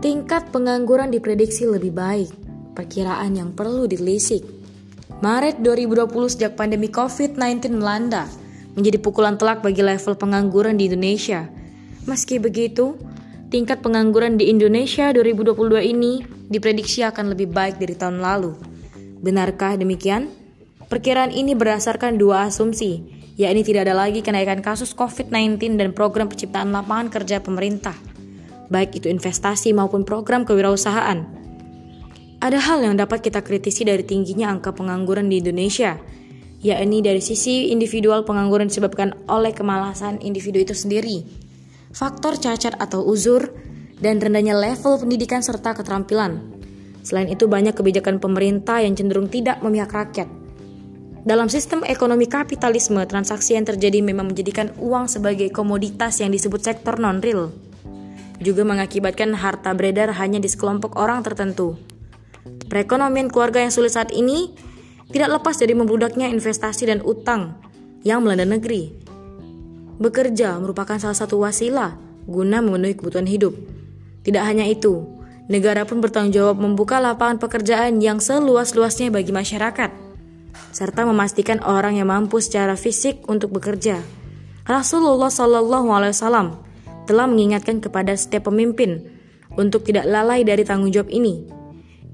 tingkat pengangguran diprediksi lebih baik, perkiraan yang perlu ditelisik. Maret 2020 sejak pandemi COVID-19 melanda, menjadi pukulan telak bagi level pengangguran di Indonesia. Meski begitu, tingkat pengangguran di Indonesia 2022 ini diprediksi akan lebih baik dari tahun lalu. Benarkah demikian? Perkiraan ini berdasarkan dua asumsi, yakni tidak ada lagi kenaikan kasus COVID-19 dan program penciptaan lapangan kerja pemerintah baik itu investasi maupun program kewirausahaan. Ada hal yang dapat kita kritisi dari tingginya angka pengangguran di Indonesia, yakni dari sisi individual pengangguran disebabkan oleh kemalasan individu itu sendiri, faktor cacat atau uzur, dan rendahnya level pendidikan serta keterampilan. Selain itu banyak kebijakan pemerintah yang cenderung tidak memihak rakyat. Dalam sistem ekonomi kapitalisme, transaksi yang terjadi memang menjadikan uang sebagai komoditas yang disebut sektor non-real juga mengakibatkan harta beredar hanya di sekelompok orang tertentu. Perekonomian keluarga yang sulit saat ini tidak lepas dari membludaknya investasi dan utang yang melanda negeri. Bekerja merupakan salah satu wasilah guna memenuhi kebutuhan hidup. Tidak hanya itu, negara pun bertanggung jawab membuka lapangan pekerjaan yang seluas-luasnya bagi masyarakat, serta memastikan orang yang mampu secara fisik untuk bekerja. Rasulullah Shallallahu Wasallam telah mengingatkan kepada setiap pemimpin untuk tidak lalai dari tanggung jawab ini.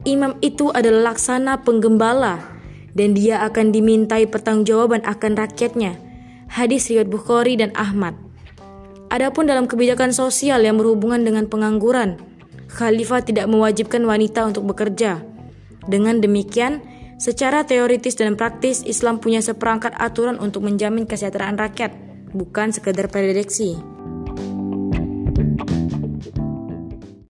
Imam itu adalah laksana penggembala dan dia akan dimintai pertanggungjawaban akan rakyatnya. Hadis riwayat Bukhari dan Ahmad. Adapun dalam kebijakan sosial yang berhubungan dengan pengangguran, khalifah tidak mewajibkan wanita untuk bekerja. Dengan demikian, secara teoritis dan praktis Islam punya seperangkat aturan untuk menjamin kesejahteraan rakyat, bukan sekedar prediksi.